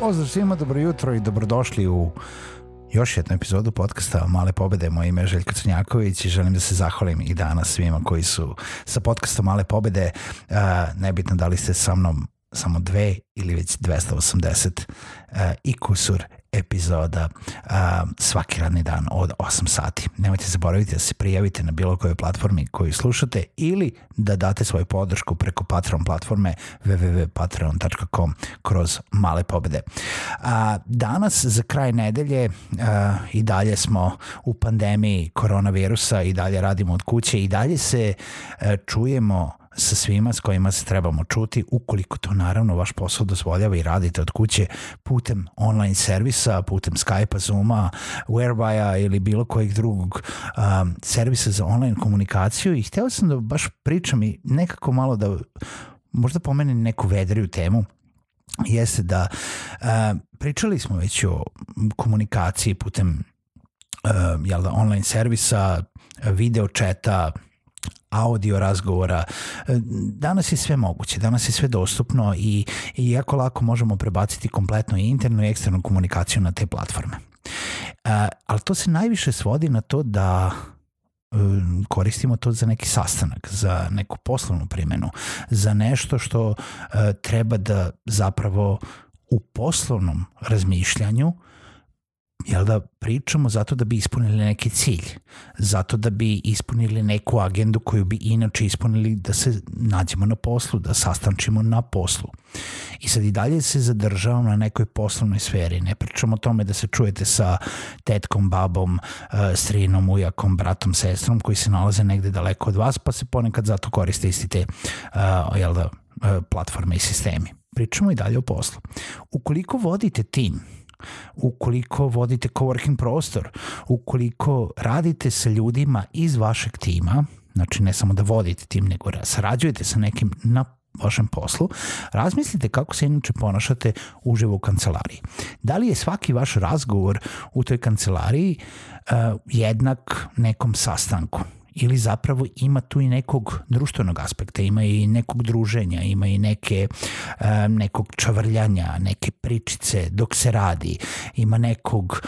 Pozdrav svima, dobro jutro i dobrodošli u još jednu epizodu podcasta Male pobede. Moje ime je Željko Crnjaković i želim da se zahvalim i danas svima koji su sa podcastom Male pobede. Uh, nebitno da li ste sa mnom samo dve ili već 280 uh, i kusur epizoda uh, svaki radni dan od 8 sati. Nemojte zaboraviti da se prijavite na bilo kojoj platformi koju slušate ili da date svoju podršku preko Patreon platforme www.patreon.com kroz male pobede. Uh, danas za kraj nedelje uh, i dalje smo u pandemiji koronavirusa i dalje radimo od kuće i dalje se uh, čujemo sa svima s kojima se trebamo čuti, ukoliko to naravno vaš posao dozvoljava i radite od kuće putem online servisa, putem Skype-a, Zoom-a, Whereby-a ili bilo kojeg drugog um, servisa za online komunikaciju. I hteo sam da baš pričam i nekako malo da možda pomenem neku vedriju temu. Jeste da uh, pričali smo već o komunikaciji putem uh, jel da, online servisa, video četa, audio razgovora. Danas je sve moguće, danas je sve dostupno i, i jako lako možemo prebaciti kompletno i internu i eksternu komunikaciju na te platforme. Uh, ali to se najviše svodi na to da koristimo to za neki sastanak, za neku poslovnu primenu, za nešto što uh, treba da zapravo u poslovnom razmišljanju jel da pričamo zato da bi ispunili neki cilj, zato da bi ispunili neku agendu koju bi inače ispunili da se nađemo na poslu, da sastančimo na poslu. I sad i dalje se zadržavam na nekoj poslovnoj sferi, ne pričamo o tome da se čujete sa tetkom, babom, eh, strinom, ujakom, bratom, sestrom koji se nalaze negde daleko od vas, pa se ponekad zato koriste isti te uh, jel da, uh, platforme i sistemi. Pričamo i dalje o poslu. Ukoliko vodite tim, ukoliko vodite coworking prostor, ukoliko radite sa ljudima iz vašeg tima, znači ne samo da vodite tim, nego sarađujete sa nekim na vašem poslu, razmislite kako se inače ponašate uživo u kancelariji. Da li je svaki vaš razgovor u toj kancelariji uh, jednak nekom sastanku? Ili zapravo ima tu i nekog društvenog aspekta, ima i nekog druženja, ima i neke, um, nekog čavrljanja, neke pričice dok se radi, ima nekog,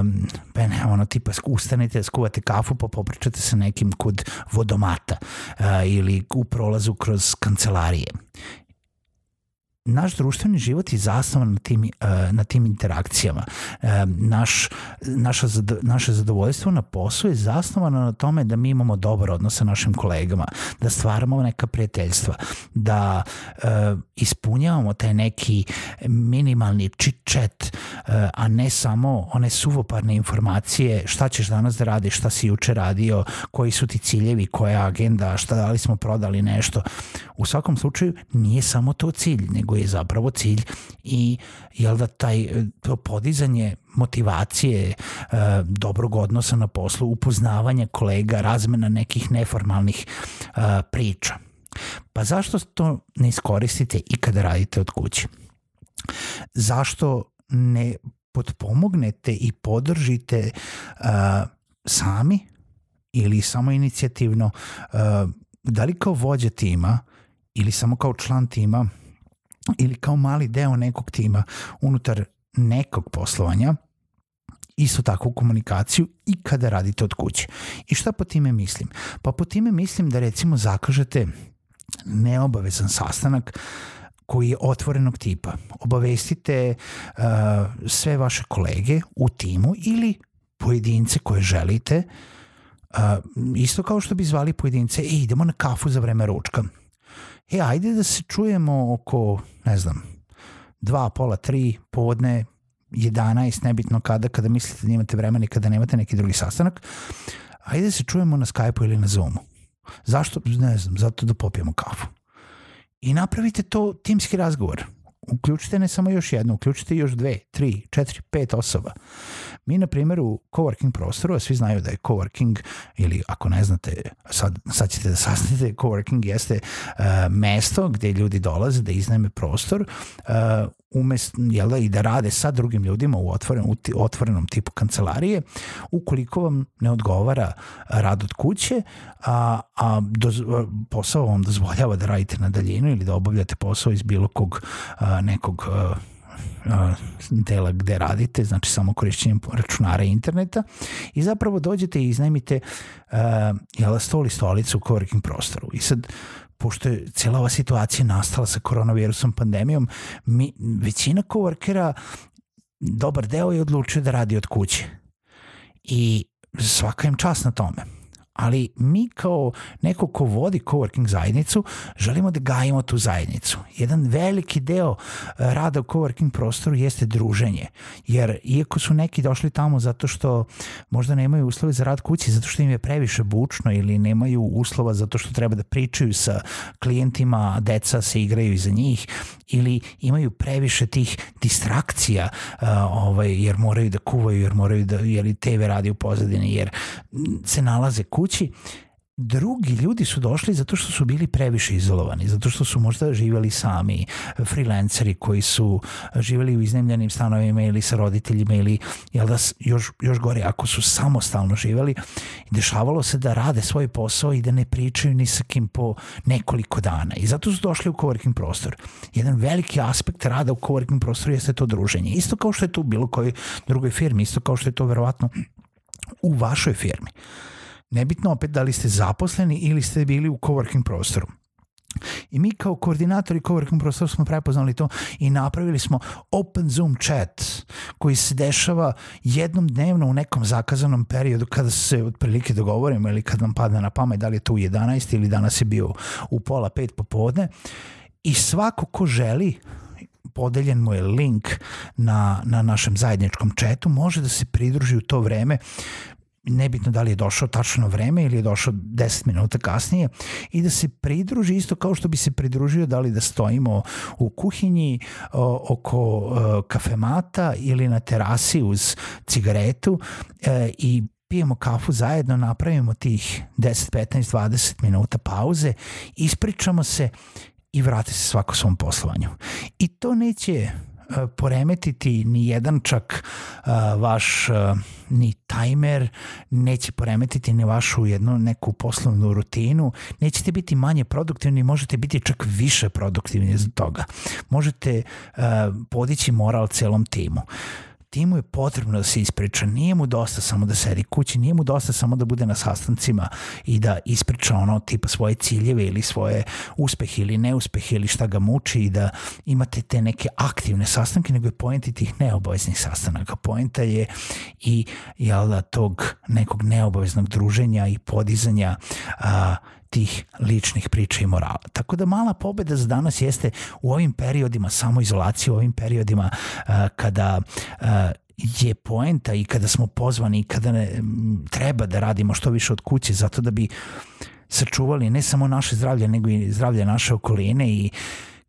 um, pa ne, ono tipa ustanete, skuvate kafu pa popričate sa nekim kod vodomata uh, ili u prolazu kroz kancelarije naš društveni život je zasnovan na tim, uh, na tim interakcijama. Uh, naš, naša, naše zadovoljstvo na poslu je zasnovano na tome da mi imamo dobar odnos sa našim kolegama, da stvaramo neka prijateljstva, da uh, ispunjavamo taj neki minimalni chit-chat, a ne samo one suvoparne informacije šta ćeš danas da radiš, šta si juče radio, koji su ti ciljevi, koja je agenda, šta da li smo prodali nešto. U svakom slučaju nije samo to cilj, nego je zapravo cilj i jel da taj to podizanje motivacije, e, dobrog odnosa na poslu, upoznavanje kolega, razmena nekih neformalnih e, priča. Pa zašto to ne iskoristite i kada radite od kuće? Zašto ne potpomognete i podržite uh, sami ili samo inicijativno uh, da li kao vođa tima ili samo kao član tima ili kao mali deo nekog tima unutar nekog poslovanja isto takvu komunikaciju i kada radite od kuće. I šta po time mislim? Pa po time mislim da recimo zakažete neobavezan sastanak koji je otvorenog tipa. Obavestite uh, sve vaše kolege u timu ili pojedince koje želite, uh, isto kao što bi zvali pojedince, e, idemo na kafu za vreme ručka e, ajde da se čujemo oko, ne znam, dva, pola, tri, podne, 11, nebitno kada, kada mislite da imate vremena i kada nemate neki drugi sastanak, ajde da se čujemo na Skype-u ili na Zoomu. Zašto? Ne znam, zato da popijemo kafu. I napravite to timski razgovor uključite ne samo još jednu, uključite još dve, tri, četiri, pet osoba. Mi, na primjer, u coworking prostoru, a svi znaju da je coworking, ili ako ne znate, sad, sad ćete da saznate, coworking jeste uh, mesto gde ljudi dolaze da iznajme prostor uh, umest, jel da, i da rade sa drugim ljudima u, otvoren, u otvorenom tipu kancelarije, ukoliko vam ne odgovara rad od kuće, a, a doz, posao vam dozvoljava da radite na daljinu ili da obavljate posao iz bilo kog a, nekog a, dela gde radite, znači samo korišćenjem računara i interneta i zapravo dođete i iznajmite uh, jel, stol i stolicu u coworking prostoru. I sad pošto je cijela ova situacija nastala sa koronavirusom pandemijom, mi, većina coworkera, dobar deo je odlučio da radi od kuće. I svaka im čast na tome ali mi kao neko ko vodi coworking zajednicu želimo da gajimo tu zajednicu. Jedan veliki deo e, rada u coworking prostoru jeste druženje, jer iako su neki došli tamo zato što možda nemaju uslove za rad kući, zato što im je previše bučno ili nemaju uslova zato što treba da pričaju sa klijentima, deca se igraju iza njih ili imaju previše tih distrakcija uh, ovaj, jer moraju da kuvaju, jer moraju da, jer TV radi u pozadini, jer se nalaze kući drugi ljudi su došli zato što su bili previše izolovani, zato što su možda živeli sami, freelanceri koji su živeli u iznemljenim stanovima ili sa roditeljima ili jel da, još, još gore ako su samostalno živeli dešavalo se da rade svoj posao i da ne pričaju ni sa kim po nekoliko dana i zato su došli u coworking prostor. Jedan veliki aspekt rada u coworking prostoru jeste to druženje. Isto kao što je to u bilo kojoj drugoj firmi, isto kao što je to verovatno u vašoj firmi. Nebitno opet da li ste zaposleni ili ste bili u coworking prostoru. I mi kao koordinatori coworking prostora smo prepoznali to i napravili smo open Zoom chat koji se dešava jednom dnevno u nekom zakazanom periodu kada se otprilike dogovorimo ili kad nam padne na pamet da li je to u 11 ili danas je bio u pola pet popodne i svako ko želi podeljen mu je link na, na našem zajedničkom četu, može da se pridruži u to vreme nebitno da li je došao tačno vreme ili je došao 10 minuta kasnije i da se pridruži isto kao što bi se pridružio da li da stojimo u kuhinji o, oko o, kafemata ili na terasi uz cigaretu e, i pijemo kafu zajedno, napravimo tih 10, 15, 20 minuta pauze, ispričamo se i vrati se svako svom poslovanju. I to neće E, poremetiti ni jedan čak uh, vaš uh, ni tajmer, neće poremetiti ni vašu jednu neku poslovnu rutinu, nećete biti manje produktivni, možete biti čak više produktivni za toga. Možete uh, podići moral celom timu. Uh, timu je potrebno da se ispriča. Nije mu dosta samo da sedi kući, nije mu dosta samo da bude na sastancima i da ispriča ono tipa svoje ciljeve ili svoje uspehe ili neuspehe ili šta ga muči i da imate te neke aktivne sastanke, nego je pojenta tih neobaveznih sastanaka. Pojenta je i jel da, tog nekog neobaveznog druženja i podizanja a, tih ličnih priča i morala. Tako da mala pobeda za danas jeste u ovim periodima samoizolacije, u ovim periodima uh, kada uh, je poenta i kada smo pozvani i kada ne, treba da radimo što više od kuće zato da bi sačuvali ne samo naše zdravlje nego i zdravlje naše okoline i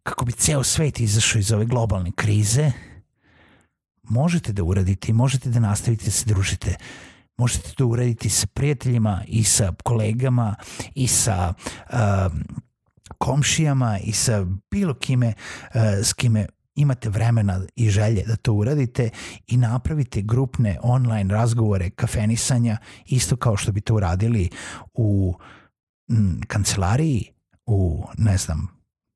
kako bi ceo svet izašao iz ove globalne krize možete da uradite i možete da nastavite da se družite možete to uraditi sa prijateljima i sa kolegama i sa uh, komšijama i sa bilo kime uh, s kime imate vremena i želje da to uradite i napravite grupne online razgovore, kafenisanja, isto kao što bi to uradili u m, kancelariji, u, ne znam,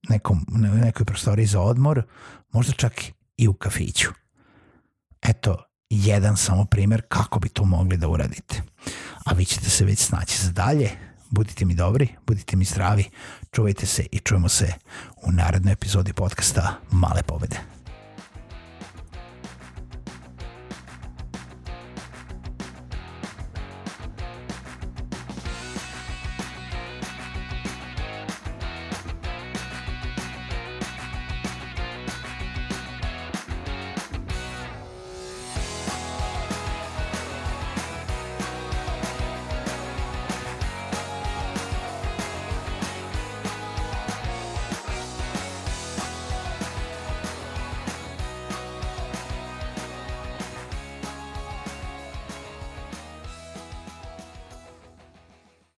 nekom, nekoj prostoriji za odmor, možda čak i u kafiću. Eto, jedan samo primer kako bi to mogli da uradite. A vi ćete se već snaći za dalje. Budite mi dobri, budite mi zdravi, čuvajte se i čujemo se u narednoj epizodi podcasta Male pobede.